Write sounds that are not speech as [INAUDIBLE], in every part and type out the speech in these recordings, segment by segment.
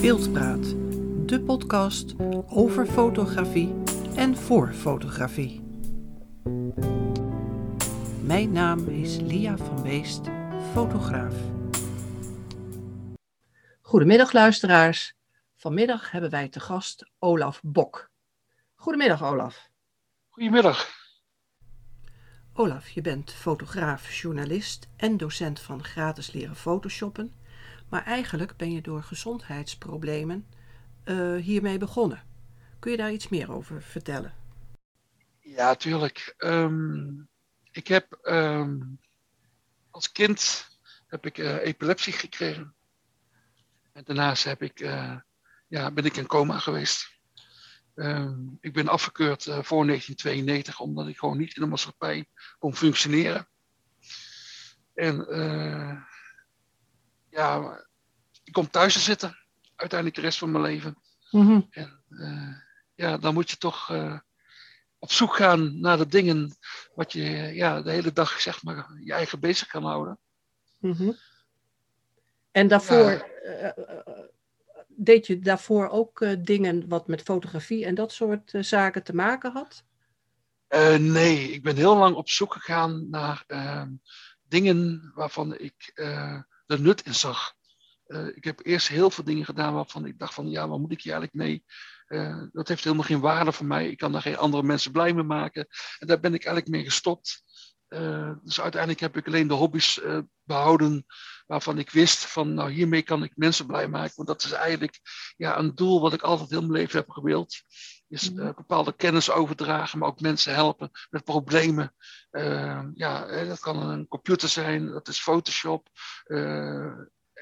Beeldpraat, de podcast over fotografie en voor fotografie. Mijn naam is Lia van Weest, fotograaf. Goedemiddag luisteraars. Vanmiddag hebben wij te gast Olaf Bok. Goedemiddag Olaf. Goedemiddag. Olaf, je bent fotograaf, journalist en docent van gratis leren photoshoppen. Maar eigenlijk ben je door gezondheidsproblemen uh, hiermee begonnen. Kun je daar iets meer over vertellen? Ja, tuurlijk. Um, ik heb um, als kind heb ik uh, epilepsie gekregen. En daarnaast heb ik, uh, ja, ben ik in coma geweest. Um, ik ben afgekeurd voor 1992 omdat ik gewoon niet in de maatschappij kon functioneren. En ja, ik kom thuis te zitten, uiteindelijk de rest van mijn leven. Mm -hmm. En ja, dan moet je toch op zoek gaan naar de dingen wat je ja, de hele dag zeg maar, je eigen bezig kan houden. Mm -hmm. En daarvoor ja. uh, deed je daarvoor ook dingen wat met fotografie en dat soort zaken te maken had? nee, ik ben heel lang op zoek gegaan naar ehm, dingen waarvan ik de nut in zag. ik heb eerst heel veel dingen gedaan waarvan ik dacht van ja, waar moet ik hier eigenlijk mee? Uh, dat heeft helemaal geen waarde voor mij. Ik kan daar geen andere mensen blij mee maken. En daar ben ik eigenlijk mee gestopt. Uh, dus uiteindelijk heb ik alleen de hobby's behouden waarvan ik wist van nou hiermee kan ik mensen blij maken. Want dat is eigenlijk ja, een doel wat ik altijd heel mijn leven heb gewild. Is mm. bepaalde kennis overdragen, maar ook mensen helpen met problemen. ja, dat kan een computer zijn, dat is Photoshop.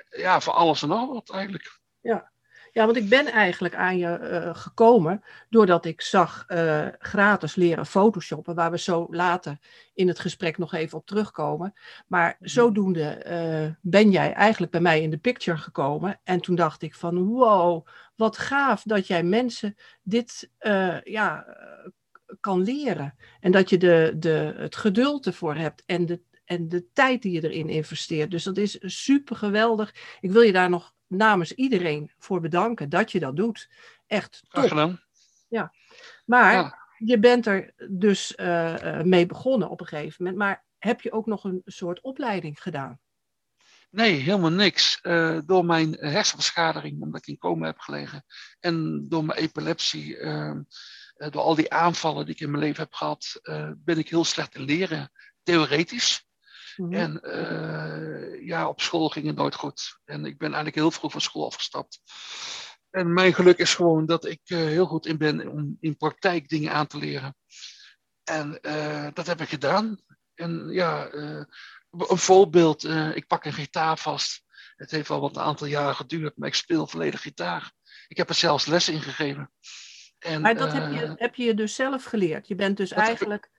ja, voor alles en al wat eigenlijk. Ja, ja, want ik ben eigenlijk aan je uh, gekomen doordat ik zag uh, gratis leren photoshoppen, waar we zo later in het gesprek nog even op terugkomen. Maar zodoende uh, ben jij eigenlijk bij mij in de picture gekomen. En toen dacht ik van wow, wat gaaf dat jij mensen dit ja, kan leren. En dat je de, de, het geduld ervoor hebt en de, en de tijd die je erin investeert. Dus dat is super geweldig. Ik wil je daar nog namens iedereen voor bedanken dat je dat doet. Echt top. Gedaan. Ja, maar ja. je bent er dus uh, mee begonnen op een gegeven moment. Maar heb je ook nog een soort opleiding gedaan? Nee, helemaal niks. Uh, door mijn hersenbeschadiging, omdat ik in coma heb gelegen, en door mijn epilepsie, uh, door al die aanvallen die ik in mijn leven heb gehad, ben ik heel slecht in leren, theoretisch. Mm-hmm. En uh, ja, op school ging het nooit goed. En ik ben eigenlijk heel vroeg van school afgestapt. En mijn geluk is gewoon dat ik uh, heel goed in ben om in praktijk dingen aan te leren. En uh, dat heb ik gedaan. En ja, een voorbeeld, ik pak een gitaar vast. Het heeft al wat een aantal jaren geduurd, maar ik speel volledig gitaar. Ik heb er zelfs les in gegeven. En, maar dat heb, je, heb je dus zelf geleerd? Je bent dus eigenlijk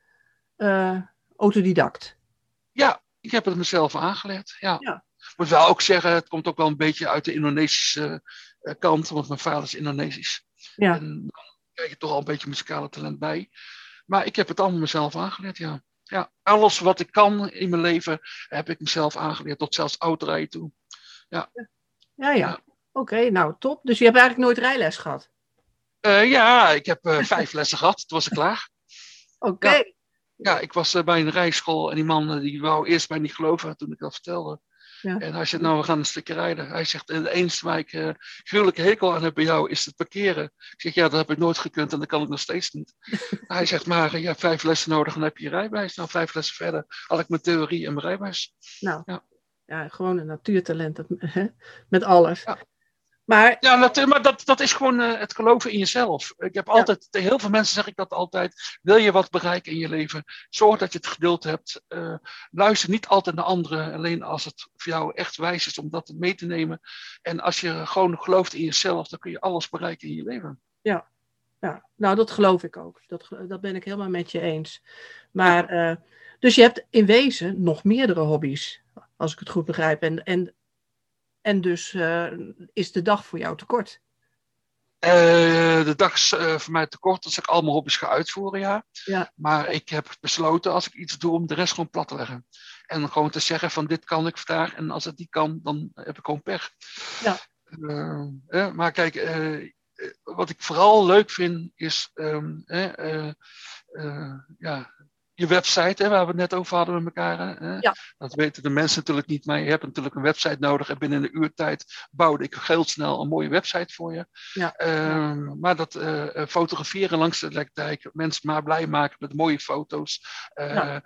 autodidact? Ja, ik heb het mezelf aangeleerd, ja. moet wel ook zeggen, het komt ook wel een beetje uit de Indonesische uh, kant, want mijn vader is Indonesisch. Ja. En dan krijg je toch al een beetje muzikale talent bij. Maar ik heb het allemaal mezelf aangeleerd, ja. ja. Alles wat ik kan in mijn leven heb ik mezelf aangeleerd, tot zelfs autorijden toe. Ja, ja, ja. ja. Oké, okay, nou top. Dus je hebt eigenlijk nooit rijles gehad? Uh, ja, ik heb uh, vijf [LAUGHS] lessen gehad, toen was ik klaar. Oké. Okay. Ja, ik was uh, bij een rijschool en die man uh, die wou eerst mij niet geloven toen ik dat vertelde. Ja. En hij zegt, nou, we gaan een stukje rijden. Hij zegt, de enige waar ik uh, gruwelijke hekel aan heb bij jou is het parkeren. Ik zeg, ja, dat heb ik nooit gekund en dat kan ik nog steeds niet. [LAUGHS] hij zegt, maar je hebt vijf lessen nodig en dan heb je je rijbewijs. Nou, vijf lessen verder had ik mijn theorie en mijn rijbewijs. Nou, ja, ja gewoon een natuurtalent [LAUGHS] met alles. Ja. Maar, ja, dat, maar dat, dat is gewoon uh, het geloven in jezelf. Ik heb altijd, ja. heel veel mensen zeg ik dat altijd. Wil je wat bereiken in je leven? Zorg dat je het geduld hebt. Uh, luister niet altijd naar anderen. Alleen als het voor jou echt wijs is om dat mee te nemen. En als je gewoon gelooft in jezelf, dan kun je alles bereiken in je leven. Ja, ja. nou dat geloof ik ook. Dat, dat ben ik helemaal met je eens. Maar, uh, dus je hebt in wezen nog meerdere hobby's, als ik het goed begrijp. En, en en dus uh, is de dag voor jou te kort? Uh, de dag is uh, voor mij te kort als ik al mijn hobby's ga uitvoeren, ja. ja. Maar ik heb besloten als ik iets doe om de rest gewoon plat te leggen. En gewoon te zeggen van dit kan ik vandaag en als het niet kan, dan heb ik gewoon pech. Ja. Uh, maar kijk, wat ik vooral leuk vind is um, ja, je website, hè, waar we het net over hadden met elkaar. Hè? Ja. Dat weten de mensen natuurlijk niet, maar je hebt natuurlijk een website nodig. En binnen een uurtijd bouwde ik heel snel een mooie website voor je. Ja. Ehm, maar dat uh, fotograferen langs de lekdijk, mensen maar blij maken met mooie foto's. Uh, ja.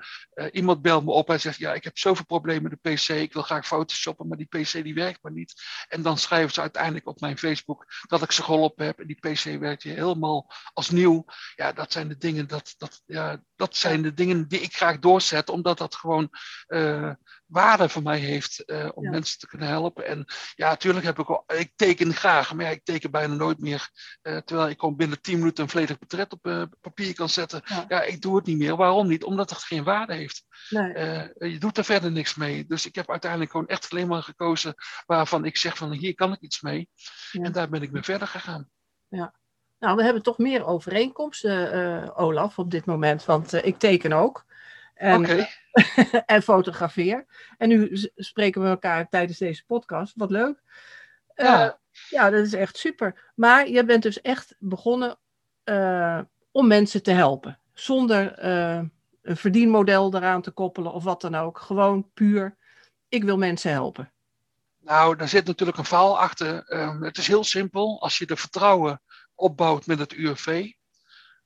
iemand belt me op en zegt, ja, ik heb zoveel problemen met de PC, ik wil graag photoshoppen, maar die PC die werkt maar niet. En dan schrijven ze uiteindelijk op mijn Facebook dat ik ze geholpen heb en die PC werkt hier helemaal als nieuw. Ja, dat zijn de dingen, dat, dat, ja, dat zijn de dingen dingen die ik graag doorzet, omdat dat gewoon uh, waarde voor mij heeft uh, om mensen te kunnen helpen. En ja, natuurlijk heb ik al, ik teken graag, maar ja, ik teken bijna nooit meer. Uh, terwijl ik gewoon binnen 10 minuten een volledig portret op papier kan zetten. Ja. ik doe het niet meer. Waarom niet? Omdat het geen waarde heeft. Nee. je doet er verder niks mee. Dus ik heb uiteindelijk gewoon echt alleen maar gekozen waarvan ik zeg van hier kan ik iets mee. En daar ben ik mee verder gegaan. Ja. Nou, we hebben toch meer overeenkomsten, uh, Olaf, op dit moment. Want uh, ik teken ook. En, okay. [LAUGHS] en fotografeer. En nu spreken we elkaar tijdens deze podcast. Wat leuk. Ja. ja, dat is echt super. Maar je bent dus echt begonnen om mensen te helpen. Zonder een verdienmodel eraan te koppelen of wat dan ook. Gewoon puur, ik wil mensen helpen. Nou, daar zit natuurlijk een verhaal achter. Um, het is heel simpel. Als je er vertrouwen opbouwt met het UFV,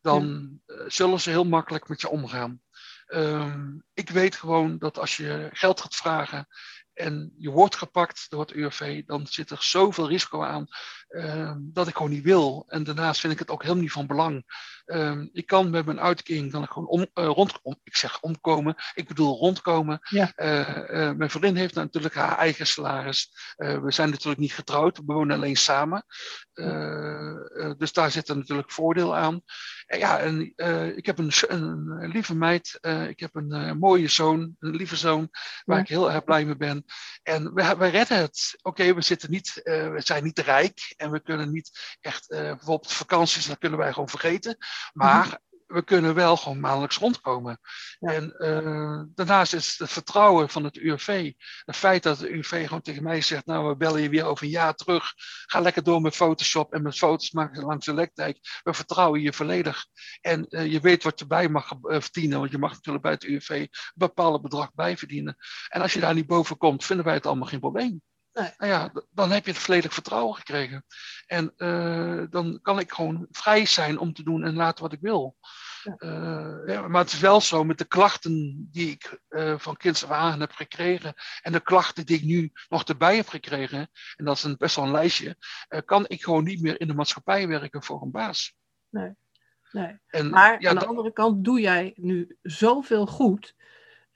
dan eh, zullen ze heel makkelijk met je omgaan. Ehm, ik weet gewoon dat als je geld gaat vragen en je wordt gepakt door het UWV, dan zit er zoveel risico aan ehm, dat ik gewoon niet wil. En daarnaast vind ik het ook helemaal niet van belang. Um, ik kan met mijn uitkering ik gewoon om, uh, rond, om, ik zeg omkomen, ik bedoel rondkomen. Ja. Uh, uh, mijn vriendin heeft natuurlijk haar eigen salaris. we zijn natuurlijk niet getrouwd, we wonen alleen samen. dus daar zit er natuurlijk voordeel aan. En ja, en, ik heb een, een, lieve meid, ik heb een mooie zoon, een lieve zoon, waar ik heel erg blij mee ben. En we, wij redden het. Oké, we zitten niet, we zijn niet rijk en we kunnen niet echt, bijvoorbeeld vakanties, dat kunnen wij gewoon vergeten. Maar we kunnen wel gewoon maandelijks rondkomen. En uh, daarnaast is het vertrouwen van het UWV. Het feit dat het UWV gewoon tegen mij zegt: Nou, we bellen je weer over een jaar terug. Ga lekker door met Photoshop en met foto's maken langs de lekdijk. We vertrouwen je volledig. En uh, je weet wat je bij mag verdienen. Want je mag natuurlijk bij het UWV een bepaald bedrag bijverdienen. En als je daar niet boven komt, vinden wij het allemaal geen probleem. Nee. Nou ja, dan heb je het volledig vertrouwen gekregen. En uh, dan kan ik gewoon vrij zijn om te doen en laten wat ik wil. Ja. Uh, ja, maar het is wel zo met de klachten die ik uh, van kinds af aan heb gekregen. En de klachten die ik nu nog erbij heb gekregen. En dat is een, best wel een lijstje. kan ik gewoon niet meer in de maatschappij werken voor een baas. Nee. nee. En, maar ja, aan de andere kant doe jij nu zoveel goed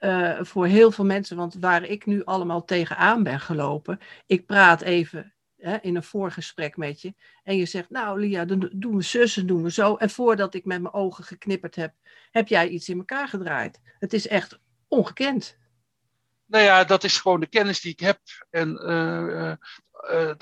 uh, voor heel veel mensen, want waar ik nu allemaal tegenaan ben gelopen, ik praat even hè, in een voorgesprek met je en je zegt, nou Lia, dan doen we zus en doen we zo. En voordat ik met mijn ogen geknipperd heb, heb jij iets in elkaar gedraaid. Het is echt ongekend. Nou ja, dat is gewoon de kennis die ik heb. En uh, uh,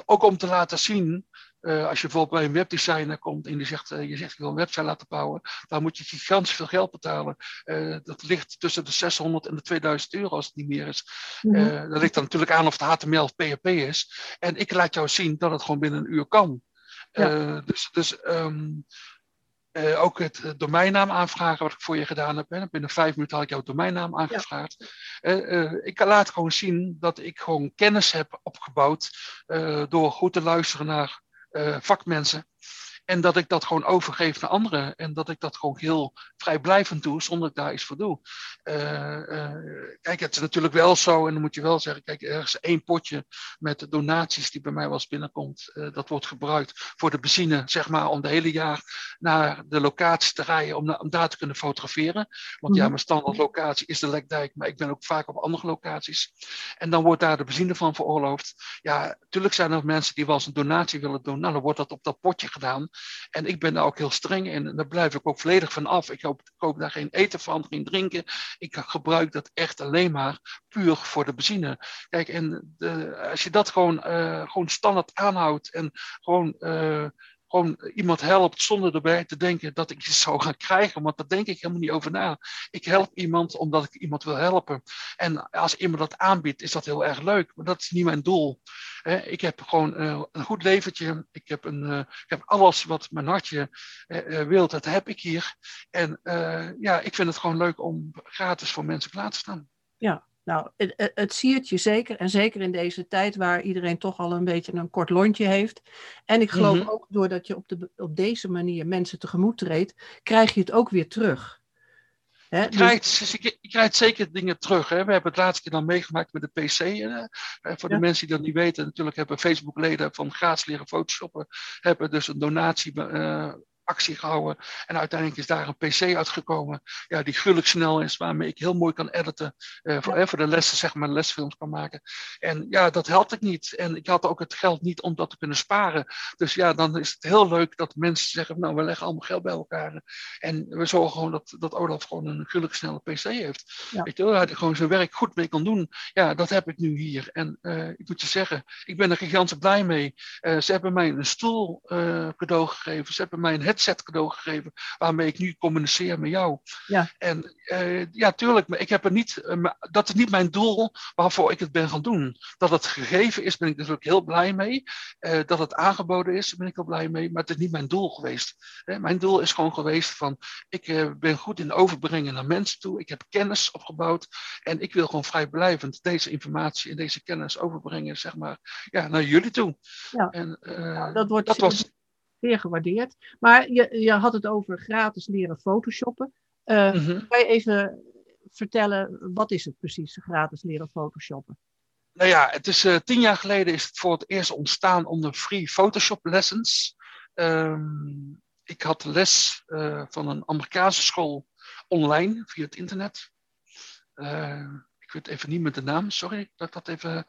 ook om te laten zien uh, als je bijvoorbeeld bij een webdesigner komt en die zegt, uh, je zegt ik wil een website laten bouwen, dan moet je gigantisch veel geld betalen. Uh, dat ligt tussen de 600 en de 2000 euro als het niet meer is. -hmm. dat ligt dan natuurlijk aan of het HTML of PHP is. En ik laat jou zien dat het gewoon binnen een uur kan. Ja. dus dus um, ook het domeinnaam aanvragen wat ik voor je gedaan heb. Hè. Binnen vijf minuten had ik jouw domeinnaam aangevraagd. Ja. ik laat gewoon zien dat ik gewoon kennis heb opgebouwd door goed te luisteren naar uh, vakmensen. En dat ik dat gewoon overgeef naar anderen. En dat ik dat gewoon heel vrijblijvend doe, zonder dat ik daar iets voor doe. Uh, uh, kijk, het is natuurlijk wel zo, en dan moet je wel zeggen, kijk, ergens één potje met de donaties die bij mij wel eens binnenkomt, uh, dat wordt gebruikt voor de benzine, zeg maar, om de hele jaar naar de locatie te rijden, om, om daar te kunnen fotograferen. Want ja, mhm. mijn standaard locatie is de Lekdijk, maar ik ben ook vaak op andere locaties. En dan wordt daar de benzine van veroorloofd. Ja, natuurlijk zijn er mensen die wel eens een donatie willen doen, nou, dan wordt dat op dat potje gedaan. En ik ben daar ook heel streng in. En daar blijf ik ook volledig van af. Ik koop, koop daar geen eten van, geen drinken. Ik gebruik dat echt alleen maar puur voor de benzine. Kijk, en de, als je dat gewoon, uh, gewoon standaard aanhoudt en gewoon uh, gewoon iemand helpt zonder erbij te denken dat ik iets zou gaan krijgen, want daar denk ik helemaal niet over na. Ik help iemand omdat ik iemand wil helpen. En als iemand dat aanbiedt, is dat heel erg leuk, maar dat is niet mijn doel. ik heb gewoon uh, een goed leventje. Ik heb, een, uh, ik heb alles wat mijn hartje uh, wil, dat heb ik hier. En ja, ik vind het gewoon leuk om gratis voor mensen klaar te staan. Ja, nou, het, het siert je zeker. En zeker in deze tijd waar iedereen toch al een beetje een kort lontje heeft. En ik geloof mhm. ook doordat je op, de, op deze manier mensen tegemoet treedt, krijg je het ook weer terug. Hè? Je, krijgt, je, krijgt, zeker dingen terug. Hè? We hebben het laatste keer dan meegemaakt met de PC. Hè? Voor de mensen die dat niet weten, natuurlijk hebben Facebook-leden van gratis leren photoshoppen, hebben dus een donatie uh, actie gehouden. En uiteindelijk is daar een PC uitgekomen ja, die gruwelijk snel is, waarmee ik heel mooi kan editen. Uh, voor, voor de lessen, zeg maar, lesfilms kan maken. En ja, dat helpt ik niet. En ik had ook het geld niet om dat te kunnen sparen. Dus ja, dan is het heel leuk dat mensen zeggen, nou, we leggen allemaal geld bij elkaar. En we zorgen gewoon dat, dat Olaf gewoon een gruwelijk snelle PC heeft. Ja. Weet je wel, hij gewoon zijn werk goed mee kan doen. Ja, dat heb ik nu hier. En uh, ik moet je zeggen, ik ben er gigantisch blij mee. Uh, ze hebben mij een stoel cadeau gegeven. Ze hebben mij een headset cadeau gegeven, waarmee ik nu communiceer met jou. Ja. En uh, ja, tuurlijk, maar ik heb er niet, uh, dat is niet mijn doel waarvoor ik het ben gaan doen. Dat het gegeven is, ben ik natuurlijk heel blij mee. Uh, dat het aangeboden is, ben ik heel blij mee, maar het is niet mijn doel geweest. mijn doel is gewoon geweest van, ik ben goed in overbrengen naar mensen toe, ik heb kennis opgebouwd en ik wil gewoon vrijblijvend deze informatie en deze kennis overbrengen, zeg maar, ja, naar jullie toe. Ja. En, nou, dat, wordt, dat was zeer gewaardeerd. Maar je, je had het over gratis leren photoshoppen. Uh, Kan je even vertellen, wat is het precies, gratis leren photoshoppen? Nou ja, het is uh, tien jaar geleden is het voor het eerst ontstaan onder free Photoshop lessons. Um, ik had les uh, van een Amerikaanse school online via het internet. Uh, ik weet even niet met de naam, sorry dat ik dat even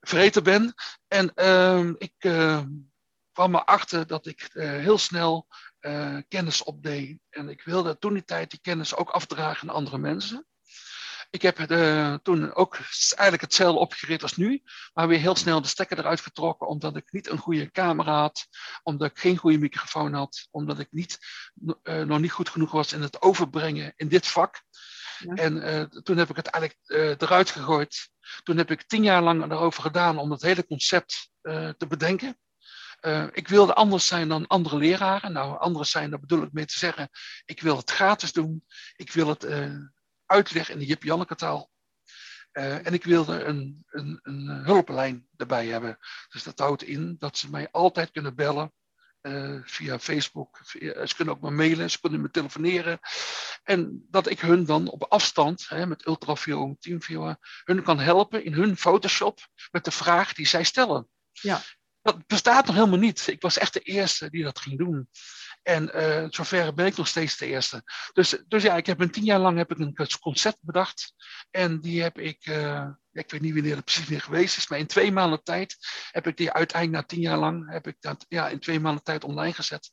vergeten ben. En ehm, ik kwam erachter dat ik uh, heel snel uh, kennis opdeed. En ik wilde toen die tijd die kennis ook afdragen aan andere mensen. Ik heb uh, toen ook eigenlijk hetzelfde opgericht als nu, maar weer heel snel de stekker eruit getrokken, omdat ik niet een goede camera had, omdat ik geen goede microfoon had, omdat ik niet, nog niet goed genoeg was in het overbrengen in dit vak. Ja. En toen heb ik het eigenlijk eruit gegooid. Toen heb ik tien jaar lang erover gedaan om het hele concept te bedenken. Uh, ik wilde anders zijn dan andere leraren. Nou, anders zijn, daar bedoel ik mee te zeggen, ik wil het gratis doen. Ik wil het uh, uitleggen in de Jip taal. Uh, en ik wilde een, een, een hulplijn erbij hebben. Dus dat houdt in dat ze mij altijd kunnen bellen. via Facebook. Ze kunnen ook me mailen, ze kunnen me telefoneren. En dat ik hun dan op afstand, hè, met ultraviolen, teamviewer, hun kan helpen in hun Photoshop met de vraag die zij stellen. Ja dat bestaat nog helemaal niet. Ik was echt de eerste die dat ging doen. En uh, zover ben ik nog steeds de eerste. Dus, dus ja, ik heb een tien jaar lang heb ik een concept bedacht. En die heb ik, uh, ik weet niet wanneer het precies weer geweest is, maar in twee maanden tijd heb ik die uiteindelijk na tien jaar lang, heb ik dat ja, in twee maanden tijd online gezet.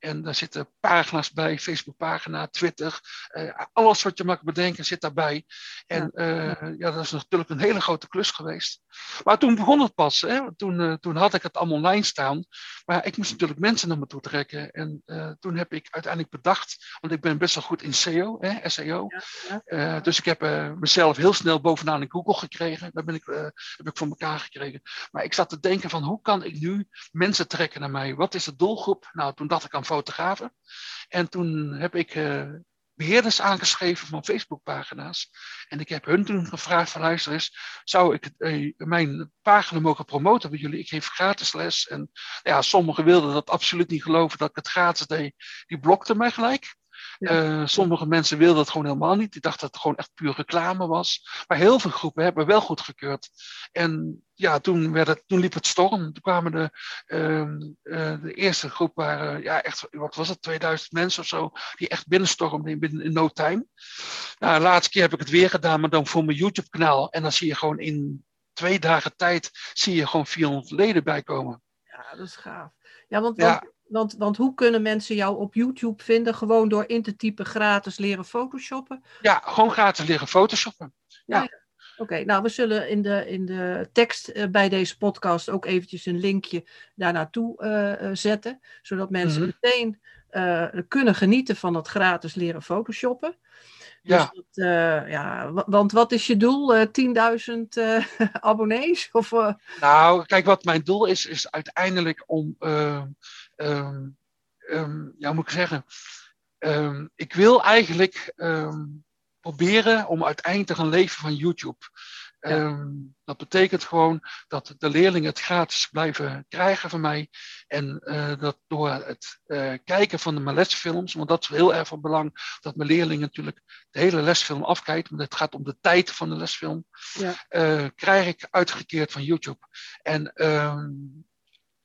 En daar zitten pagina's bij, Facebookpagina, Twitter. Uh, alles wat je mag bedenken zit daarbij. En ja. Uh, ja. dat is natuurlijk een hele grote klus geweest. Maar toen begon het pas. Hè? Toen, uh, toen had ik het allemaal online staan. Maar ik moest natuurlijk mensen naar me toe trekken. En toen heb ik uiteindelijk bedacht, want ik ben best wel goed in SEO, hè, SEO. Ja, dus ik heb mezelf heel snel bovenaan in Google gekregen. Dat ben ik, heb ik voor elkaar gekregen. Maar ik zat te denken van hoe kan ik nu mensen trekken naar mij? Wat is de doelgroep? Nou, toen dacht ik aan fotografen. En toen heb ik uh, beheerders aangeschreven van Facebookpagina's. En ik heb hun toen gevraagd van luister eens, zou ik uh, mijn pagina mogen promoten bij jullie? Ik geef gratis les. En ja, sommigen wilden dat absoluut niet geloven dat ik het gratis deed. Die blokten mij gelijk. Uh, sommige mensen wilden het gewoon helemaal niet. Die dachten dat het gewoon echt puur reclame was. Maar heel veel groepen hebben wel goed gekeurd. En ja, toen, werd het, toen liep het storm. Toen kwamen de, uh, de eerste groep, waren ja, echt, wat was het, 2000 mensen of zo, die echt binnenstormden in, in no time. Nou, de laatste keer heb ik het weer gedaan, maar dan voor mijn YouTube-kanaal. En dan zie je gewoon in twee dagen tijd, zie je gewoon 400 leden bijkomen. Ja, dat is gaaf. Ja, want, ja. Want, want hoe kunnen mensen jou op YouTube vinden? Gewoon door in te typen gratis leren photoshoppen? Ja, gewoon gratis leren photoshoppen. Ja. Oké, nou we zullen in de, in de tekst eh, bij deze podcast ook eventjes een linkje daar naartoe uh, zetten. Zodat mensen Mhm. meteen eh, kunnen genieten van het gratis leren photoshoppen. Dus Ja. dat, eh, ja, wa- want wat is je doel? Eh 10.000 eh, [LAUGHS] abonnees? Of, eh, Nou, kijk, wat mijn doel is, is uiteindelijk om, ehm, ehm, ehm, ja, hoe moet ik zeggen, Ehm, ik wil eigenlijk proberen om uiteindelijk te gaan leven van YouTube. Ehm, dat betekent gewoon dat de leerlingen het gratis blijven krijgen van mij. En eh, dat door het eh, kijken van de mijn lesfilms, want dat is heel erg van belang, dat mijn leerlingen natuurlijk de hele lesfilm afkijken, want het gaat om de tijd van de lesfilm, Ja. eh, krijg ik uitgekeerd van YouTube. En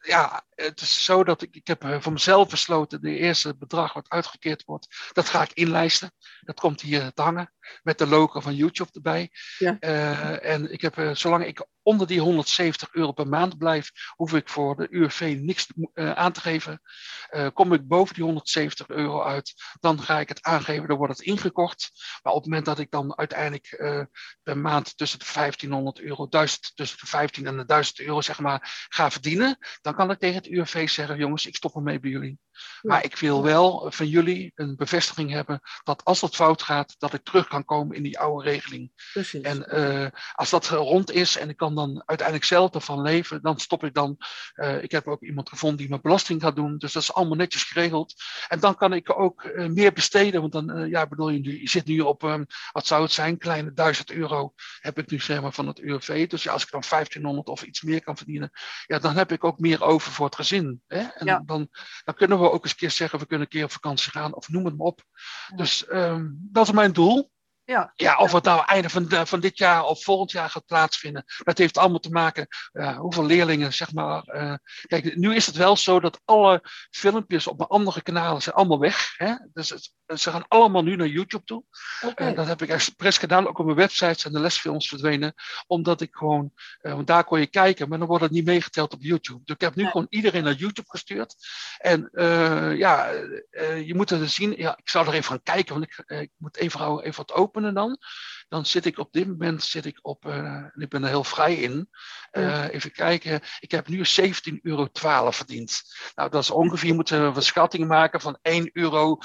ja, het is zo dat ik, ik heb eh, voor mezelf besloten, de eerste bedrag wat uitgekeerd wordt, dat ga ik inlijsten. Dat komt hier te hangen met de logo van YouTube erbij. Ja. Eh, en ik heb, eh, zolang ik onder die 170 euro per maand blijf, hoef ik voor de UWV niks eh, aan te geven. Eh, kom ik boven die 170 euro uit, dan ga ik het aangeven, dan wordt het ingekort. Maar op het moment dat ik dan uiteindelijk eh, per maand tussen de 1500 euro, 1000, tussen de 15 en de 1000 euro zeg maar, ga verdienen, dan kan ik tegen het UWV zeggen, jongens, ik stop ermee bij jullie. Maar ik wil wel van jullie een bevestiging hebben dat als het fout gaat, dat ik terug kan komen in die oude regeling. precies. En eh, als dat rond is en ik kan dan uiteindelijk zelf ervan leven, dan stop ik dan. Eh, ik heb ook iemand gevonden die mijn belasting gaat doen, dus dat is allemaal netjes geregeld. En dan kan ik ook eh, meer besteden, want dan, ja, bedoel je, nu, je zit nu op, ehm, wat zou het zijn, kleine 1000 euro heb ik nu zeg maar van het UWV. Dus ja, als ik dan 1500 of iets meer kan verdienen, ja, dan heb ik ook meer over voor het gezin. Hè? En Ja. dan, dan kunnen we ook eens een keer zeggen, we kunnen een keer op vakantie gaan of noem het maar op. Ja. Dus ehm, dat is mijn doel. Ja, Ja, of het nou einde van, de- van dit jaar of volgend jaar gaat plaatsvinden, dat heeft allemaal te maken uh, hoeveel leerlingen, zeg maar. Uh, kijk, nu is het wel zo dat alle filmpjes op mijn andere kanalen zijn allemaal weg. Hè? Dus het, ze gaan allemaal nu naar YouTube toe. Uh, dat heb ik expres gedaan. Ook op mijn website zijn de lesfilms verdwenen. Omdat ik gewoon, want daar kon je kijken, maar dan wordt het niet meegeteld op YouTube. Dus ik heb nu gewoon iedereen naar YouTube gestuurd. En ja, je moet er zien. Ja, ik zal er even gaan kijken, want ik, ik moet even, even wat openen dan. Dan zit ik op dit moment zit ik op, en ik ben er heel vrij in. Ja. even kijken, ik heb nu 17,12 euro verdiend. Nou, dat is ongeveer, je moet een schatting maken van 1,20 euro,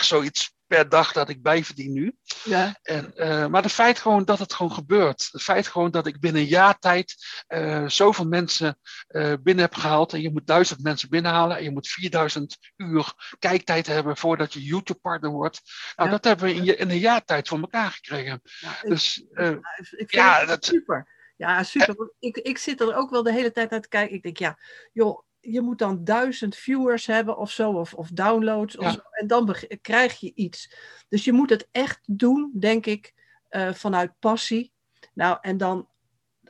zoiets per dag dat ik bijverdien nu. Ja. En, uh, maar het feit gewoon dat het gewoon gebeurt. Het feit gewoon dat ik binnen een jaar tijd uh, zoveel mensen uh, binnen heb gehaald. En je moet duizend mensen binnenhalen. En je moet 4000 uur kijktijd hebben voordat je YouTube-partner wordt. Nou, Ja. dat hebben we in, je, in een jaar tijd voor elkaar gekregen. Ja, ik, Dus ja, dat- super. Ja, super. Ik, ik zit er ook wel de hele tijd naar te kijken. Ik denk, ja, joh, je moet dan duizend viewers hebben of zo, of, of downloads. Of zo, en dan krijg je iets. Dus je moet het echt doen, denk ik, eh, vanuit passie. Nou, en dan,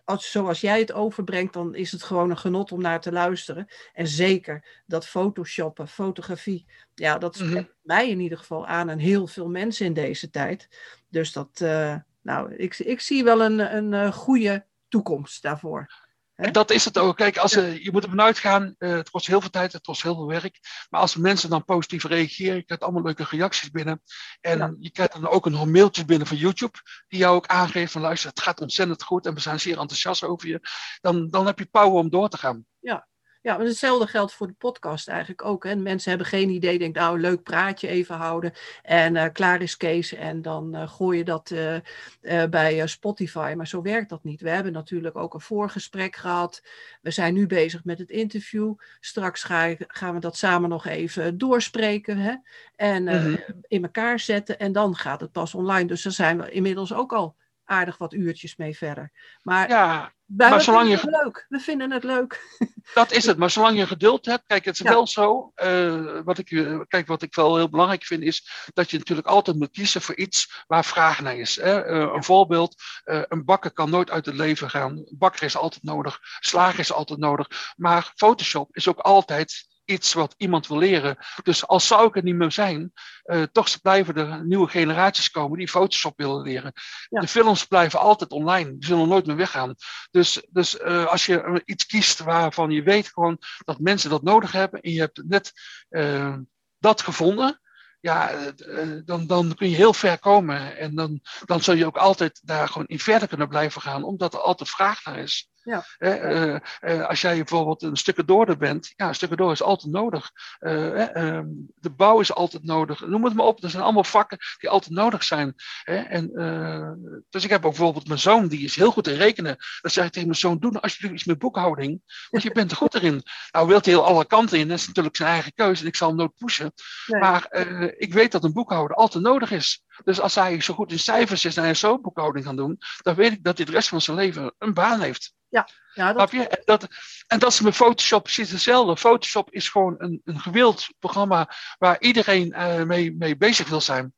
als, zoals jij het overbrengt, dan is het gewoon een genot om naar te luisteren. En zeker dat photoshoppen, fotografie, ja, dat Mhm. spreekt mij in ieder geval aan en heel veel mensen in deze tijd. Dus dat, eh, nou, ik, ik zie wel een, een, eh, goede toekomst daarvoor. En dat is het ook. Kijk, als, uh, je moet ervan uitgaan, uh, het kost heel veel tijd, het kost heel veel werk. Maar als mensen dan positief reageren, je krijgt allemaal leuke reacties binnen. En Ja. je krijgt dan ook een mailtje binnen van YouTube, die jou ook aangeeft van luister, het gaat ontzettend goed en we zijn zeer enthousiast over je. Dan, dan heb je power om door te gaan. Ja, maar hetzelfde geldt voor de podcast eigenlijk ook. Hè. Mensen hebben geen idee, denk nou, leuk praatje even houden en uh, klaar is Kees en dan uh, gooi je dat uh, bij Spotify. Maar zo werkt dat niet. We hebben natuurlijk ook een voorgesprek gehad. We zijn nu bezig met het interview. Straks ga, gaan we dat samen nog even doorspreken hè. en Mhm. in elkaar zetten en dan gaat het pas online. Dus daar zijn we inmiddels ook al aardig wat uurtjes mee verder. Maar Ja, maar zolang je- het leuk. We vinden het leuk. [LAUGHS] dat is het. Maar zolang je geduld hebt, kijk, het is Ja. wel zo. eh, wat ik, eh, kijk, wat ik wel heel belangrijk vind, is dat je natuurlijk altijd moet kiezen voor iets waar vraag naar is. Hè? Eh, een voorbeeld, een bakker kan nooit uit het leven gaan. Een bakker is altijd nodig, slager is altijd nodig. Maar Photoshop is ook altijd iets wat iemand wil leren. Dus als zou ik er niet meer zijn, eh, toch blijven er nieuwe generaties komen die Photoshop willen leren. Ja. De films blijven altijd online, die zullen nooit meer weggaan. Dus, dus uh, als je iets kiest waarvan je weet gewoon dat mensen dat nodig hebben en je hebt net uh, dat gevonden, ja, dan, dan kun je heel ver komen. En dan, dan zul je ook altijd daar gewoon in verder kunnen blijven gaan, omdat er altijd vraag naar is. Ja. Uh, uh, als jij bijvoorbeeld een stukje door bent, ja, een stukje door is altijd nodig. Uh, de bouw is altijd nodig. Noem het maar op, er zijn allemaal vakken die altijd nodig zijn. En, dus ik heb ook bijvoorbeeld mijn zoon, die is heel goed in rekenen. Dan zeg ik tegen mijn zoon, doe nou alsjeblieft iets met boekhouding, want je bent er goed in. Nou wilt hij heel alle kanten in, dat is natuurlijk zijn eigen keuze en ik zal hem nooit pushen. Nee. Maar ik weet dat een boekhouder altijd nodig is. Dus als hij zo goed in cijfers is en hij zo boekhouding kan doen, dan weet ik dat hij de rest van zijn leven een baan heeft. Ja, ja dat... je? En dat, en dat is met Photoshop precies hetzelfde. Photoshop is gewoon een, een gewild programma waar iedereen uh, mee, mee bezig wil zijn.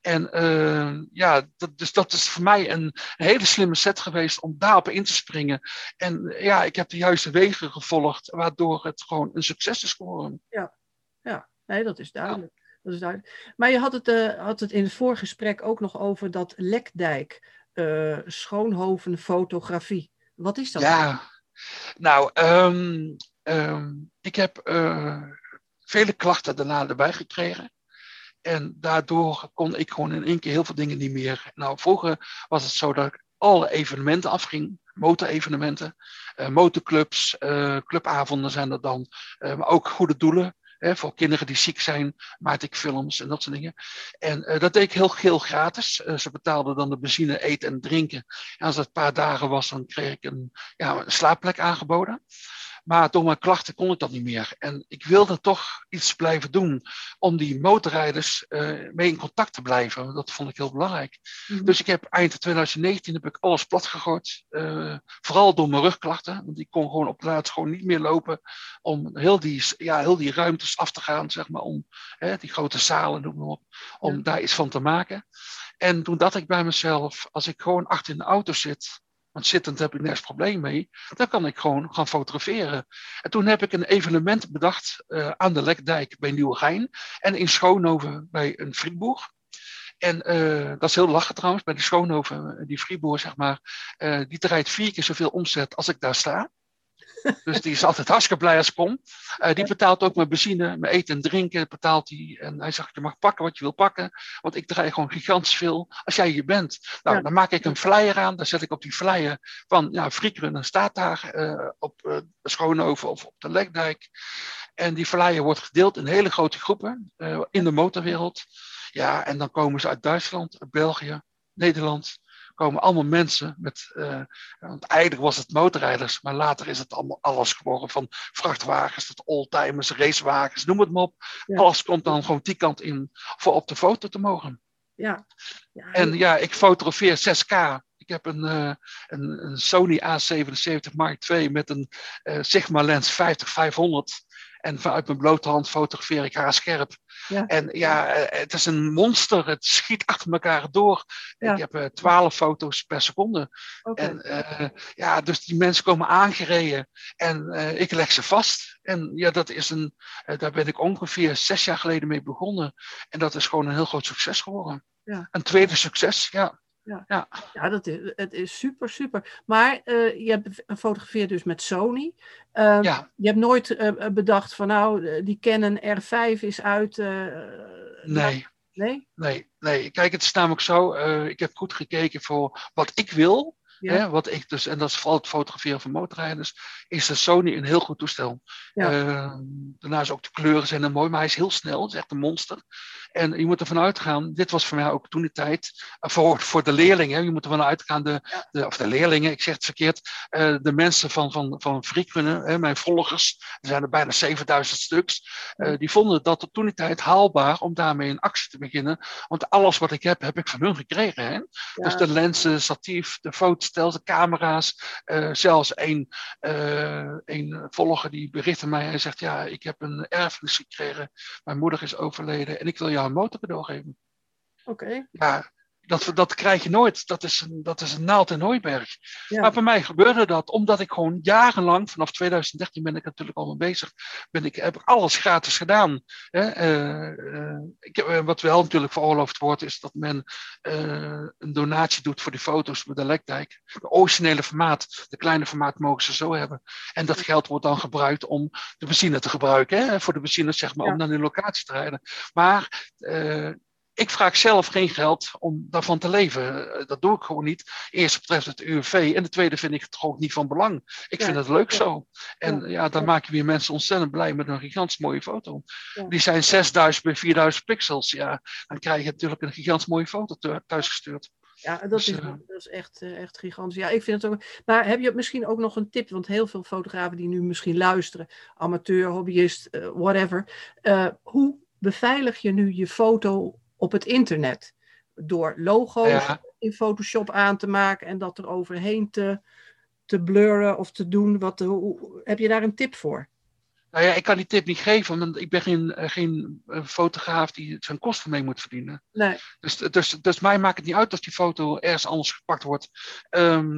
En uh, ja, dat, dus dat is voor mij een, een, hele slimme set geweest om daarop in te springen. En ja, ik heb de juiste wegen gevolgd, waardoor het gewoon een succes is geworden. Ja, ja. nee, dat is duidelijk. Ja. Dat is duidelijk. Maar je had het, uh, had het in het voorgesprek ook nog over dat Lekdijk, uh, Schoonhoven fotografie. Wat is dat? Ja, nou, um, um, ik heb uh, vele klachten daarna erbij gekregen. En daardoor kon ik gewoon in één keer heel veel dingen niet meer. Nou, vroeger was het zo dat ik alle evenementen afging, motorevenementen, uh, motorclubs, uh, clubavonden zijn er dan, maar ook goede doelen. Voor kinderen die ziek zijn, maakte ik films en dat soort dingen. En uh, dat deed ik heel, heel gratis. Uh, ze betaalden dan de benzine, eten en drinken. En als het een paar dagen was, dan kreeg ik een, ja, een slaapplek aangeboden. Maar door mijn klachten kon ik dat niet meer. En ik wilde toch iets blijven doen om die motorrijders uh, mee in contact te blijven. Dat vond ik heel belangrijk. Mm -hmm. Dus ik heb eind 2019 heb ik alles plat gegooid. Uh, vooral door mijn rugklachten. Want ik kon gewoon op de laatst gewoon niet meer lopen. Om heel die, ja, heel die ruimtes af te gaan, zeg maar. Om hè, die grote zalen, noem maar op. Om ja. daar iets van te maken. En toen dacht ik bij mezelf, als ik gewoon achter in de auto zit want zittend heb ik nergens probleem mee. Dan kan ik gewoon gaan fotograferen. En toen heb ik een evenement bedacht uh, aan de Lekdijk bij Nieuwegein. En in Schoonhoven bij een frietboer. En uh, dat is heel lachen trouwens, bij de Schoonhoven, die frietboer zeg maar. Uh, die draait vier keer zoveel omzet als ik daar sta. Dus die is altijd hartstikke blij als kom. Uh, die betaalt ook mijn benzine, mijn eten en drinken. Betaalt die. En hij zegt: Je mag pakken wat je wil pakken. Want ik draai gewoon gigantisch veel. Als jij hier bent. Nou, ja. dan maak ik een flyer aan. Dan zet ik op die flyer van ja, Friekrunnen staat daar uh, op uh, Schoonhoven of op de Lekdijk. En die flyer wordt gedeeld in hele grote groepen in de motorwereld. Ja, en dan komen ze uit Duitsland, uit België, Nederland komen allemaal mensen met, uh, want eigenlijk was het motorrijders, maar later is het allemaal alles geworden, van vrachtwagens tot oldtimers, racewagens, noem het maar op. Ja. Alles komt dan gewoon die kant in voor op de foto te mogen. Ja. ja en ja, ik fotografeer 6K. Ik heb een, uh, een, een, Sony A77 Mark II met een uh, Sigma lens 50-500. En vanuit mijn blote hand fotografeer ik haar scherp. Ja. En ja, het is een monster. Het schiet achter elkaar door. Ja. Ik heb uh, 12 foto's per seconde. Okay. En uh, ja, dus die mensen komen aangereden. En uh, ik leg ze vast. En ja, dat is een, uh, daar ben ik ongeveer zes jaar geleden mee begonnen. En dat is gewoon een heel groot succes geworden. Ja. Een tweede succes, ja. Ja, ja. ja dat is, het is super, super. Maar uh, je hebt gefotografeerd dus met Sony. Uh, ja. Je hebt nooit uh, bedacht van nou, die Canon R5 is uit. nee. Nee? Nee, nee. Kijk, het is namelijk zo. ik heb goed gekeken voor wat ik wil. Ja. Hè, wat ik dus, en dat is vooral het fotograferen van motorrijders, is de Sony een heel goed toestel. Ja. Uh, daarnaast ook de kleuren zijn er mooi, maar hij is heel snel, het is echt een monster. En je moet ervan uitgaan, dit was voor mij ook toen die tijd, uh, voor, voor de leerlingen, je moet ervan uitgaan, de, de, of de leerlingen, ik zeg het verkeerd, uh, de mensen van, van, van mijn volgers, er zijn er bijna 7000 stuks, die vonden dat toen die tijd haalbaar om daarmee een actie te beginnen. Want alles wat ik heb, heb ik van hun gekregen. Hè? Dus de lenzen, statief, de foto's stelde camera's. Uh, zelfs uh, een volger die berichtte mij. Hij zegt: Ja, ik heb een erfenis gekregen. Mijn moeder is overleden en ik wil jou een motor cadeau geven. Oké. Okay. Ja, dat, dat krijg je nooit. Dat is een, dat is een naald in hooiberg. Ja. Maar bij mij gebeurde dat omdat ik gewoon jarenlang, vanaf 2013 ben ik natuurlijk al mee bezig, ben ik, heb ik alles gratis gedaan. Hè? Eh, eh, ik heb, eh, wat wel natuurlijk veroorloofd wordt, is dat men een donatie doet voor die foto's met de lekdijk. De originele formaat, de kleine formaat mogen ze zo hebben. En dat geld wordt dan gebruikt om de benzine te gebruiken. Hè? Voor de benzine, zeg maar, Ja. om naar die locatie te rijden. Maar ik vraag zelf geen geld om daarvan te leven. Eh, Dat doe ik gewoon niet. Eerst betreft het UWV en de tweede vind ik het gewoon niet van belang. Ik Ja, vind het leuk ja. zo. En Ja, ja, dan maak je weer mensen ontzettend blij met een gigantisch mooie foto. Die zijn 6000 bij 4000 pixels. Ja, dan krijg je natuurlijk een gigantisch mooie foto thu- thuisgestuurd. Ja, dat, Dus, is, eh, dat is echt, eh, echt gigantisch. Ja, ik vind het ook. Maar heb je misschien ook nog een tip? Want heel veel fotografen die nu misschien luisteren, amateur, hobbyist, whatever. hoe beveilig je nu je foto op het internet? Door logo's Ja. in Photoshop aan te maken en dat er overheen te, te blurren of te doen. Wat, hoe, heb je daar een tip voor? Nou ja, ik kan die tip niet geven, want ik ben geen, eh, geen eh, fotograaf die zijn kosten mee moet verdienen. Nee, Dus, dus, dus mij maakt het niet uit als die foto ergens anders gepakt wordt. Eh,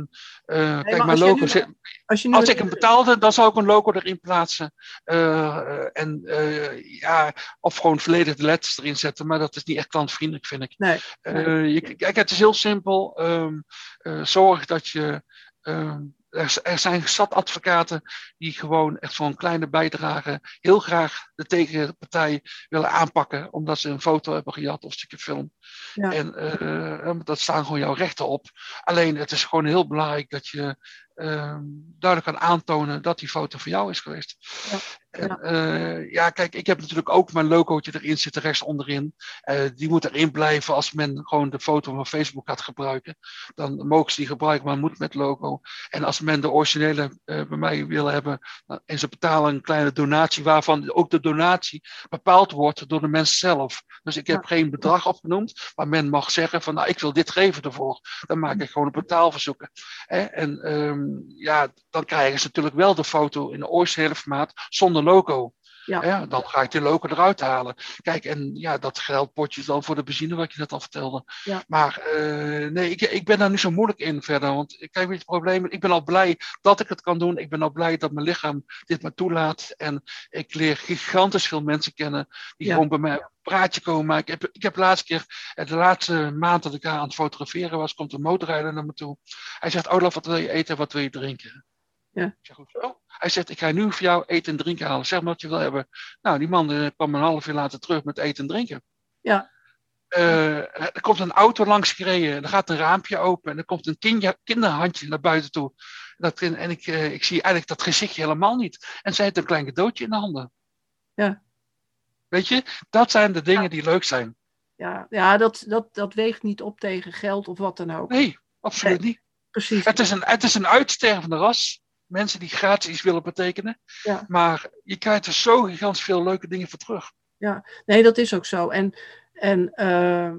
kijk, maar mijn logo nu- als je nu Als een- ik hem betaalde, dan zou ik een logo erin plaatsen. Eh, eh, en eh, ja, of gewoon volledig de letters erin zetten. Maar dat is niet echt klantvriendelijk, vind ik. Nee, Eh, je, kijk, het is heel simpel. Ehm, eh, zorg dat je. ehm, er, er zijn zat advocaten die gewoon echt voor een kleine bijdrage heel graag de tegenpartij willen aanpakken. Omdat ze een foto hebben gejat of een stukje film. Ja. En eh, dat staan gewoon jouw rechten op. Alleen het is gewoon heel belangrijk dat je ehm, duidelijk kan aantonen dat die foto van jou is geweest. Ja, En, ja. eh, ja, kijk, ik heb natuurlijk ook mijn logootje erin zitten, rechts onderin. Eh, die moet erin blijven als men gewoon de foto van Facebook gaat gebruiken. Dan mogen ze die gebruiken, maar moet met logo. En als men de originele eh, bij mij willen hebben nou, en ze betalen een kleine donatie, waarvan ook de donatie bepaald wordt door de mensen zelf. Dus ik heb Ja. geen bedrag opgenoemd, maar men mag zeggen van nou, ik wil dit geven ervoor. Dan maak ik gewoon een betaalverzoeken. Hè? En ehm, ja, dan krijgen ze natuurlijk wel de foto in de originele formaat zonder logo. Ja. Ja, dan ga ik die logo eruit halen. Kijk, en ja, dat geld potje dan voor de benzine, wat je net al vertelde. Ja. Maar eh, nee, ik, ik ben daar niet zo moeilijk in verder. Want kijk, weet het probleem? Ik ben al blij dat ik het kan doen. Ik ben al blij dat mijn lichaam dit me toelaat. En ik leer gigantisch veel mensen kennen die Ja. gewoon bij mij praatje komen maken. Ik heb, ik heb de laatste keer, eh, de laatste maand dat ik aan het fotograferen was, komt een motorrijder naar me toe. Hij zegt, Olaf, wat wil je eten, wat wil je drinken? Ja. Ik zeg, hoezo? Hij zegt, ik ga nu voor jou eten en drinken halen. Zeg maar wat je wil hebben. Nou, die man eh, kwam een half uur later terug met eten en drinken. Ja. Eh, er komt een auto langs gereden. Er gaat een raampje open. En er komt een kinderhandje naar buiten toe. Dat, en ik, eh, ik zie eigenlijk dat gezichtje helemaal niet. En zij heeft een klein cadeautje in de handen. Ja. Weet je, dat zijn de dingen die leuk zijn. ja, ja dat, dat, dat weegt niet op tegen geld of wat dan ook. Nee, absoluut niet. Precies. Het is, een, het is een uitstervende ras. Mensen die gratis iets willen betekenen. Ja. Maar je krijgt er zo gigantisch veel leuke dingen voor terug. Nee, dat is ook zo. En, en eh,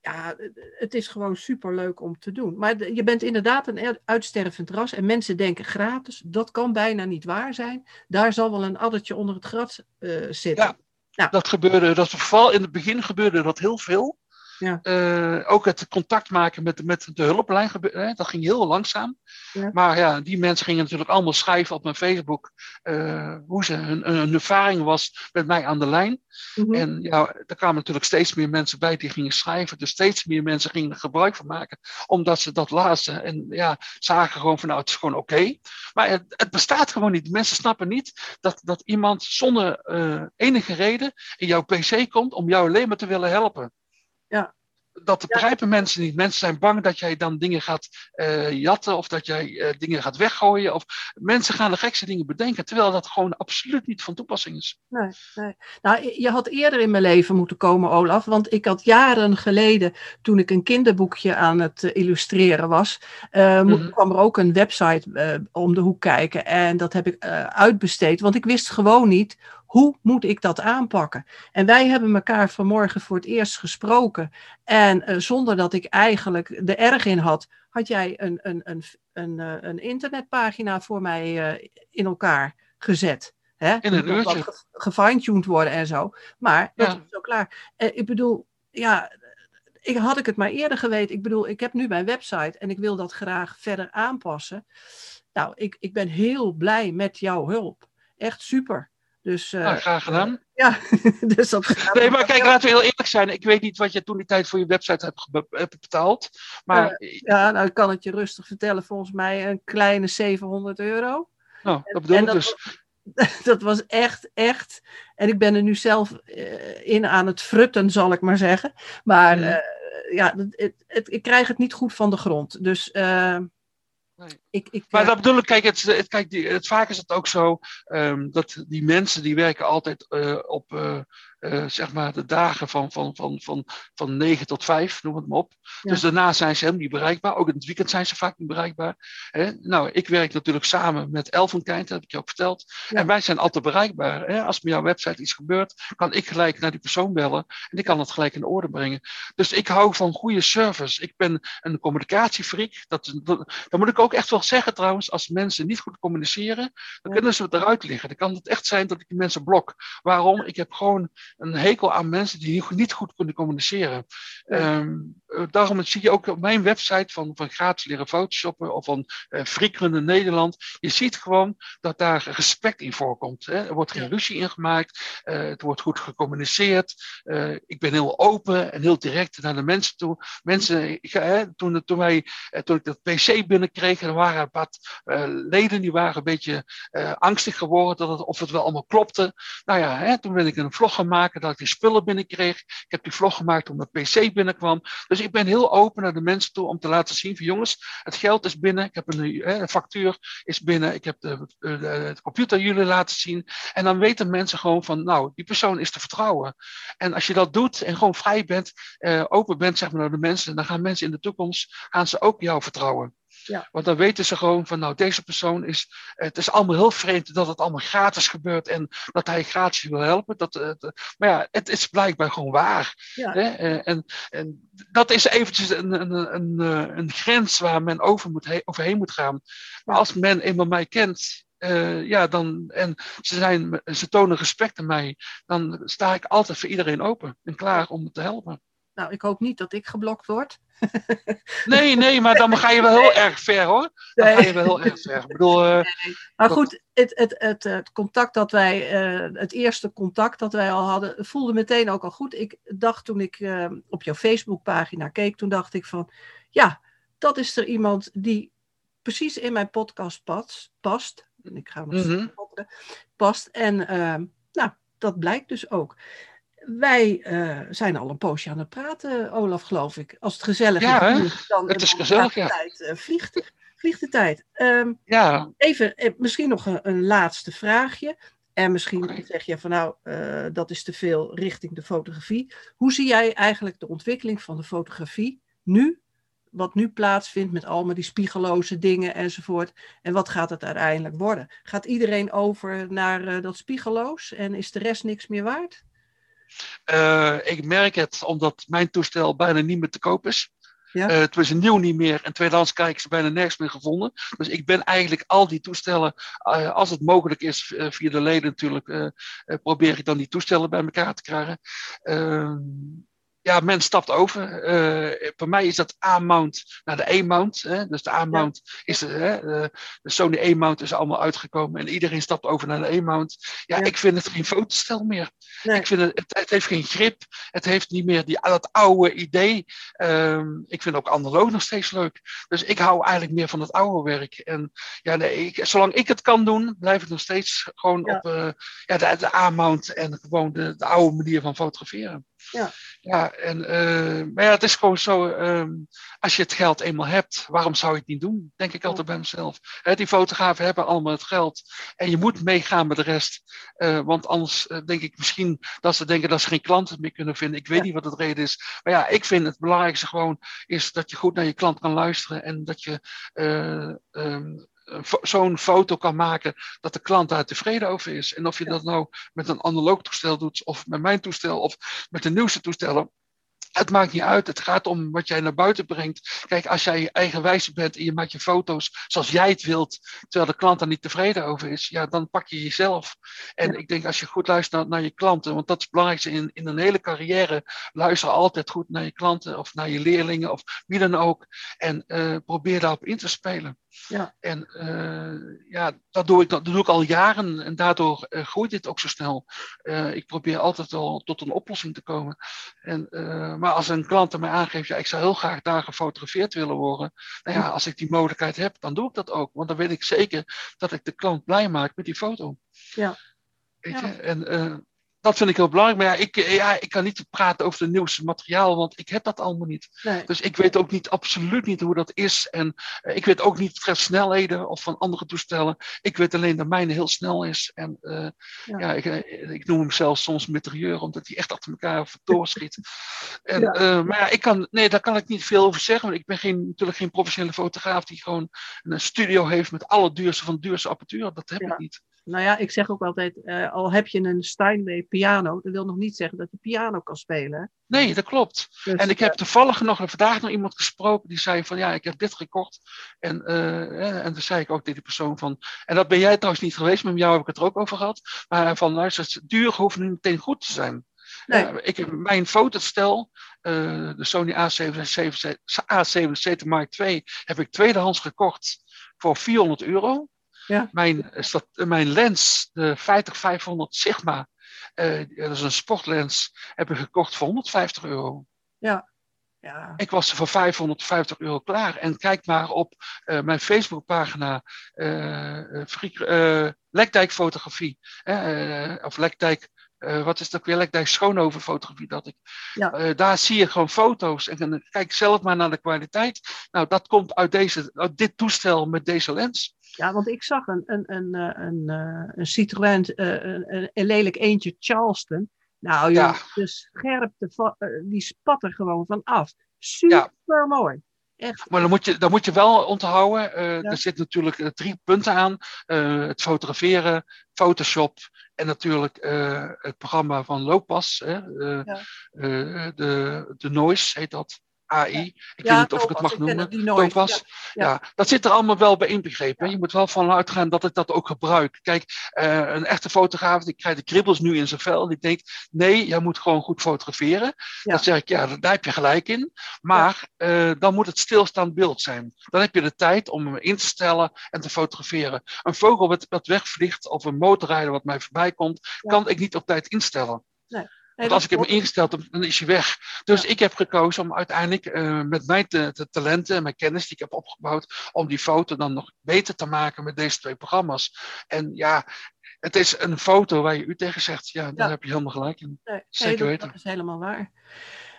ja, het is gewoon super leuk om te doen. Maar je bent inderdaad een er- uitstervend ras. En mensen denken gratis. Dat kan bijna niet waar zijn. Daar zal wel een addertje onder het gras eh, zitten. Ja. Ja. Dat gebeurde, dat vooral in het begin gebeurde dat heel veel. Ja. Eh, ook het contact maken met, met de hulplijn, hè, dat ging heel langzaam. Ja. Maar ja, die mensen gingen natuurlijk allemaal schrijven op mijn Facebook eh, hoe ze hun, hun ervaring was met mij aan de lijn. Mhm. En ja, er kwamen natuurlijk steeds meer mensen bij die gingen schrijven. Dus steeds meer mensen gingen er gebruik van maken. Omdat ze dat lazen. En ja, zagen gewoon van nou, het is gewoon oké. Maar het, het bestaat gewoon niet. Mensen snappen niet dat, dat iemand zonder eh, enige reden in jouw pc komt om jou alleen maar te willen helpen. Ja. Dat Ja. begrijpen mensen niet. Mensen zijn bang dat jij dan dingen gaat eh, jatten of dat jij eh, dingen gaat weggooien. Of mensen gaan de gekste dingen bedenken, terwijl dat gewoon absoluut niet van toepassing is. Nee, nee. Nou, je had eerder in mijn leven moeten komen, Olaf. Want ik had jaren geleden, toen ik een kinderboekje aan het eh, illustreren was, eh, mo- Mhm. kwam er ook een website om de hoek kijken. En dat heb ik uitbesteed, want ik wist gewoon niet hoe moet ik dat aanpakken. En wij hebben elkaar vanmorgen voor het eerst gesproken. En eh, zonder dat ik eigenlijk er erg in had, had jij een, een, een, een, eh, een internetpagina voor mij eh, in elkaar gezet. Hè? In een uurtje. ge- gefine-tuned worden en zo. Maar dat Ja. is zo klaar. Eh, ik bedoel, ja, ik, had ik het maar eerder geweten. Ik bedoel, ik heb nu mijn website en ik wil dat graag verder aanpassen. Nou, ik, ik ben heel blij met jouw hulp. Echt super. Dus, uh, graag gedaan. ja, [LAUGHS] dus dat Nee, maar kijk, laten we heel eerlijk zijn. Ik weet niet wat je toen die tijd voor je website hebt, hebt betaald. Maar... Uh, ja, nou, ik kan het je rustig vertellen. Volgens mij een kleine 700 euro. Nou, dat bedoel ik dus. [LAUGHS] dat was echt, echt. En ik ben er nu zelf uh, in aan het frutten, zal ik maar zeggen. Maar ja, het, het, ik krijg het niet goed van de grond. Dus. Nee. Ik, ik, maar dat bedoel ik, kijk, het, het, kijk die, het, vaak is het ook zo um, dat die mensen die werken altijd uh, op uh, uh, zeg maar de dagen van, van, van, van, van 9 tot 5, noem het maar op. Ja. Dus daarna zijn ze helemaal niet bereikbaar. Ook in het weekend zijn ze vaak niet bereikbaar. Hè? Nou, ik werk natuurlijk samen met Elfenkind, dat heb ik je ook verteld. Ja. En wij zijn altijd bereikbaar. Hè? Als met jouw website iets gebeurt, kan ik gelijk naar die persoon bellen en ik kan het gelijk in orde brengen. Dus ik hou van goede service. Ik ben een communicatiefreak. Dat, dat, dat moet ik ook echt wel zeggen trouwens. Als mensen niet goed communiceren, dan kunnen ze het eruit liggen. Dan kan het echt zijn dat ik die mensen blok. Waarom? Ik heb gewoon een hekel aan mensen die niet goed kunnen communiceren. Ja. Um, daarom zie je ook op mijn website van, van gratis leren photoshoppen of van uh, Frikrunde Nederland. Je ziet gewoon dat daar respect in voorkomt. Hè. Er wordt geen ruzie in gemaakt. Uh, het wordt goed gecommuniceerd. Uh, ik ben heel open en heel direct naar de mensen toe. Mensen, ik, hè, toen, toen, wij, toen ik dat PC binnenkreeg, er waren een paar leden die waren een beetje angstig geworden dat het, of het wel allemaal klopte. Nou ja, hè, toen ben ik een vlog gaan maken dat ik die spullen binnenkreeg. Ik heb die vlog gemaakt mijn PC binnenkwam. Dus ik ben heel open naar de mensen toe om te laten zien van jongens, het geld is binnen. Ik heb een, een factuur is binnen. Ik heb de, de, computer jullie laten zien. En dan weten mensen gewoon van nou, die persoon is te vertrouwen. En als je dat doet en gewoon vrij bent, uh, open bent zeg maar naar de mensen, dan gaan mensen in de toekomst, gaan ze ook jou vertrouwen. Ja. Want dan weten ze gewoon van, nou, deze persoon is. Het is allemaal heel vreemd dat het allemaal gratis gebeurt en dat hij gratis wil helpen. Dat, uh, maar ja, het is blijkbaar gewoon waar. Ja. Hè? En, en dat is eventjes een, een, een, een grens waar men over moet he overheen moet gaan. Maar als men eenmaal mij kent, uh, ja, dan, en ze, zijn, ze tonen respect aan mij, dan sta ik altijd voor iedereen open en klaar om te helpen. Nou, ik hoop niet dat ik geblokt word. [LAUGHS] nee, nee, maar dan ga je wel heel erg ver hoor. Dan nee. ga je wel heel erg ver. Ik bedoel, uh, nee. Maar goed, het, het, het, het, contact dat wij, uh, het eerste contact dat wij al hadden, voelde meteen ook al goed. Ik dacht toen ik uh, op jouw Facebookpagina keek, toen dacht ik van, ja, dat is er iemand die precies in mijn podcast past. past. En ik ga nog mm -hmm. past. En nou, dat blijkt dus ook wij uh, zijn al een poosje aan het praten, Olaf, geloof ik. Als het gezellig ja, is, dan het is gezellig, ja. tijd, uh, vliegt, vliegt de tijd. Um, ja. Even, eh, misschien nog een, een, laatste vraagje. En misschien okay. zeg je van nou, dat is te veel richting de fotografie. Hoe zie jij eigenlijk de ontwikkeling van de fotografie nu? Wat nu plaatsvindt met allemaal die spiegeloze dingen enzovoort. En wat gaat het uiteindelijk worden? Gaat iedereen over naar dat spiegeloos en is de rest niks meer waard? Uh, ik merk het omdat mijn toestel bijna niet meer te koop is. Ja? Uh, het was nieuw niet meer en tweedehands krijg ik ze bijna nergens meer gevonden. Dus ik ben eigenlijk al die toestellen, uh, als het mogelijk is, uh, via de leden natuurlijk, probeer ik dan die toestellen bij elkaar te krijgen. Ehm, ja, men stapt over. Uh, bij mij is dat A-mount naar de E-mount. Dus de A-mount ja. is de, de Sony E-mount is allemaal uitgekomen en iedereen stapt over naar de E-mount. Ja, ja, ik vind het geen fotostel meer. Nee. Ik vind het, het, het, heeft geen grip. Het heeft niet meer die, dat oude idee. Um, ik vind ook analoog nog steeds leuk. Dus ik hou eigenlijk meer van het oude werk. En ja, nee, ik, zolang ik het kan doen, blijf ik nog steeds gewoon ja. op uh, ja, de, de A-mount en gewoon de, de oude manier van fotograferen. Ja. Ja, en, uh, maar ja, het is gewoon zo, um, als je het geld eenmaal hebt, waarom zou je het niet doen? Denk ik altijd bij mezelf. He, die fotografen hebben allemaal het geld en je moet meegaan met de rest. Uh, want anders uh, denk ik misschien dat ze denken dat ze geen klanten meer kunnen vinden. Ik weet ja. niet wat het reden is. Maar ja, ik vind het belangrijkste gewoon is dat je goed naar je klant kan luisteren en dat je um, zo'n foto kan maken dat de klant daar tevreden over is. En of je dat nou met een analoog toestel doet, of met mijn toestel, of met de nieuwste toestellen. Het maakt niet uit. Het gaat om wat jij naar buiten brengt. Kijk, als jij eigenwijs bent en je maakt je foto's zoals jij het wilt, terwijl de klant daar niet tevreden over is, ja, dan pak je jezelf. En ik denk als je goed luistert naar, naar, je klanten, want dat is het belangrijkste in, in een hele carrière, luister altijd goed naar je klanten of naar je leerlingen of wie dan ook. En uh, probeer daarop in te spelen. Ja. En uh, ja, dat doe, ik, dat doe ik al jaren en daardoor uh, groeit dit ook zo snel. Uh, ik probeer altijd al tot een oplossing te komen. En, maar als een klant mij aangeeft, ja, ik zou heel graag daar gefotografeerd willen worden. Nou ja, als ik die mogelijkheid heb, dan doe ik dat ook. Want dan weet ik zeker dat ik de klant blij maak met die foto. Ja. Weet je? En dat vind ik heel belangrijk. Maar ja ik, ja, ik kan niet praten over het nieuwste materiaal, want ik heb dat allemaal niet. Nee. Dus ik weet ook niet, absoluut niet hoe dat is. En uh, ik weet ook niet betreft snelheden of van andere toestellen. Ik weet alleen dat mijne heel snel is. En uh, ja. ja, ik, eh, ik noem hem zelfs soms meteorieur, omdat hij echt achter elkaar doorschiet. [LAUGHS] en, ja. Uh, maar ja, ik kan, nee, daar kan ik niet veel over zeggen. Want ik ben geen, natuurlijk geen professionele fotograaf die gewoon een studio heeft met alle duurste van duurste apparatuur. Dat heb ik niet. Nou ja, ik zeg ook altijd, uh, al heb je een Steinway piano, dat wil nog niet zeggen dat je piano kan spelen. Nee, dat klopt. Dus, en ik heb toevallig nog vandaag nog iemand gesproken die zei van ja, ik heb dit gekocht. En, uh, en toen zei ik ook tegen die persoon van, en dat ben jij trouwens niet geweest, maar met jou heb ik het er ook over gehad. Maar van luister, het duur hoeft niet meteen goed te zijn. Nee. Uh, ik heb mijn fotostel, uh, de Sony A77, A77 Mark II, heb ik tweedehands gekocht voor 400 euro. Ja. Mijn, mijn lens, de 50-500 Sigma, uh, dat is een sportlens, heb ik gekocht voor 150 euro. Ja. ja. Ik was er voor 550 euro klaar. En kijk maar op uh, mijn Facebookpagina, uh, uh, Lekdijk Fotografie, of Lekdijk uh, wat is dat weer? Lekdijk Schoonover fotografie dat ik. Ja. Uh, daar zie je gewoon foto's. En dan kijk zelf maar naar de kwaliteit. Nou, dat komt uit, deze, uit dit toestel met deze lens. Ja, want ik zag een, een, een, een, een Citroën, een, een lelijk eentje Charleston. Nou, joh, ja. de scherpte, die spat er gewoon van af. Super ja. mooi. Echt. Maar dan moet je, dan moet je wel onthouden, uh, ja. er zitten natuurlijk drie punten aan. Uh, het fotograferen, Photoshop en natuurlijk het programma van Looppas. Hè, de, de Noise heet dat. AI. Ik weet niet of ik het mag noemen. Topas. Ja, ja. dat zit er allemaal wel bij inbegrepen. Je moet wel van uitgaan dat ik dat ook gebruik. Kijk, uh, een echte fotograaf, die krijgt de kribbels nu in zijn vel. Die denkt, nee, jij moet gewoon goed fotograferen. Dan zeg ik, ja, daar heb je gelijk in. Maar uh, dan moet het stilstaand beeld zijn. Dan heb je de tijd om hem in te stellen en te fotograferen. Een vogel wat, wat wegvliegt of een motorrijder wat mij voorbij komt, kan ik niet op tijd instellen. Nee. Want als ik hem ingesteld heb, dan is hij weg. Dus ja. ik heb gekozen om uiteindelijk uh, met mijn te, te talenten en mijn kennis die ik heb opgebouwd, om die foto dan nog beter te maken met deze twee programma's. En ja, het is een foto waar je u tegen zegt. Ja, daar ja. heb je helemaal gelijk in. Nee, Zeker weten. Dat is helemaal waar.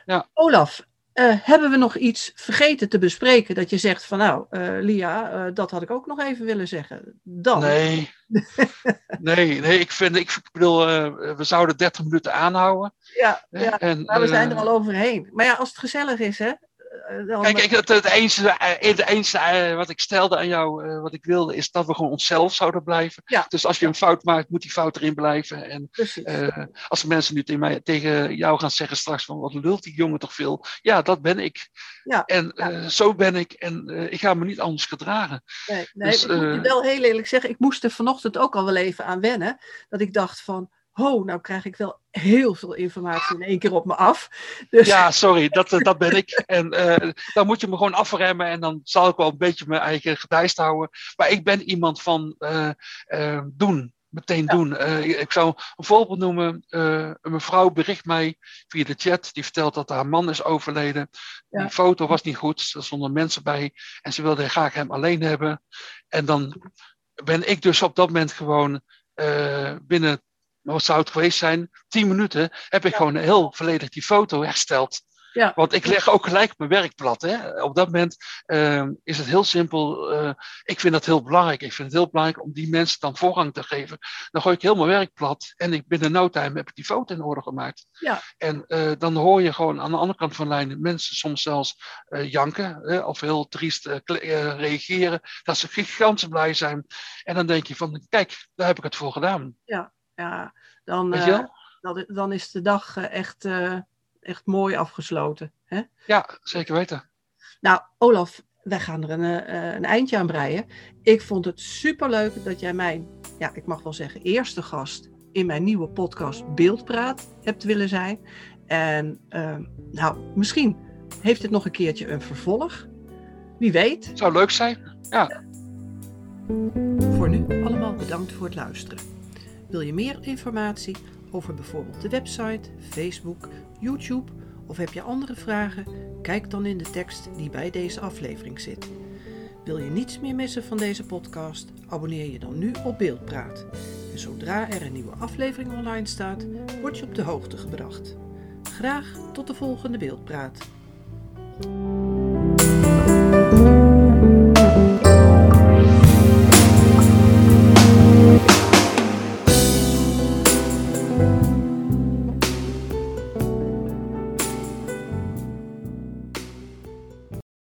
Ja. Olaf, uh, hebben we nog iets vergeten te bespreken dat je zegt van nou, uh, Lia, uh, dat had ik ook nog even willen zeggen. Dan. Nee, [LAUGHS] nee, nee, ik vind, ik bedoel, we zouden 30 minuten aanhouden. Ja, ja en, maar we zijn er al overheen. Maar ja, als het gezellig is, hè. Kijk, ik, het, het enige, het enige wat ik stelde aan jou, wat ik wilde, is dat we gewoon onszelf zouden blijven. Ja. Dus als je een fout maakt, moet die fout erin blijven. En uh, als mensen nu tegen, mij, tegen jou gaan zeggen straks van, wat lult die jongen toch veel? Ja, dat ben ik. Ja. En uh, zo ben ik en ik ga me niet anders gedragen. Nee, nee dus, ik moet je wel heel eerlijk zeggen, ik moest er vanochtend ook al wel even aan wennen. Dat ik dacht van, ho, nou krijg ik wel heel veel informatie in één keer op me af. Dus... Ja, sorry, dat, dat ben ik. En uh, dan moet je me gewoon afremmen en dan zal ik wel een beetje mijn eigen gedijst houden. Maar ik ben iemand van uh, uh, doen. Meteen ja. doen. ik zou een voorbeeld noemen. een mevrouw bericht mij via de chat. Die vertelt dat haar man is overleden. Ja. Die foto was niet goed. Er stonden mensen bij. En ze wilde graag hem alleen hebben. En dan ben ik dus op dat moment gewoon binnen maar wat zou het geweest zijn? Tien minuten heb ik ja. gewoon heel volledig die foto hersteld. Ja. Want ik leg ook gelijk mijn werkblad. Hè. Op dat moment uh, is het heel simpel. Uh, ik vind dat heel belangrijk. Ik vind het heel belangrijk om die mensen dan voorrang te geven. Dan gooi ik heel mijn werkblad en ik binnen no time heb ik die foto in orde gemaakt. Ja. En uh, dan hoor je gewoon aan de andere kant van de lijn mensen soms zelfs janken hè, of heel triest reageren. Dat ze gigantisch blij zijn. En dan denk je van kijk, daar heb ik het voor gedaan. Ja ja, dan, uh, dan, dan, is de dag echt uh, echt mooi afgesloten. Hè? Ja, zeker weten. Nou, Olaf, wij gaan er een, een eindje aan breien. Ik vond het superleuk dat jij mijn, ja, ik mag wel zeggen, eerste gast in mijn nieuwe podcast Beeldpraat hebt willen zijn. En uh, nou, misschien heeft het nog een keertje een vervolg. Wie weet. Zou leuk zijn, ja. Voor nu allemaal bedankt voor het luisteren. Wil je meer informatie over bijvoorbeeld de website, Facebook, YouTube of heb je andere vragen? Kijk dan in de tekst die bij deze aflevering zit. Wil je niets meer missen van deze podcast? Abonneer je dan nu op Beeldpraat. En zodra er een nieuwe aflevering online staat, word je op de hoogte gebracht. Graag tot de volgende Beeldpraat.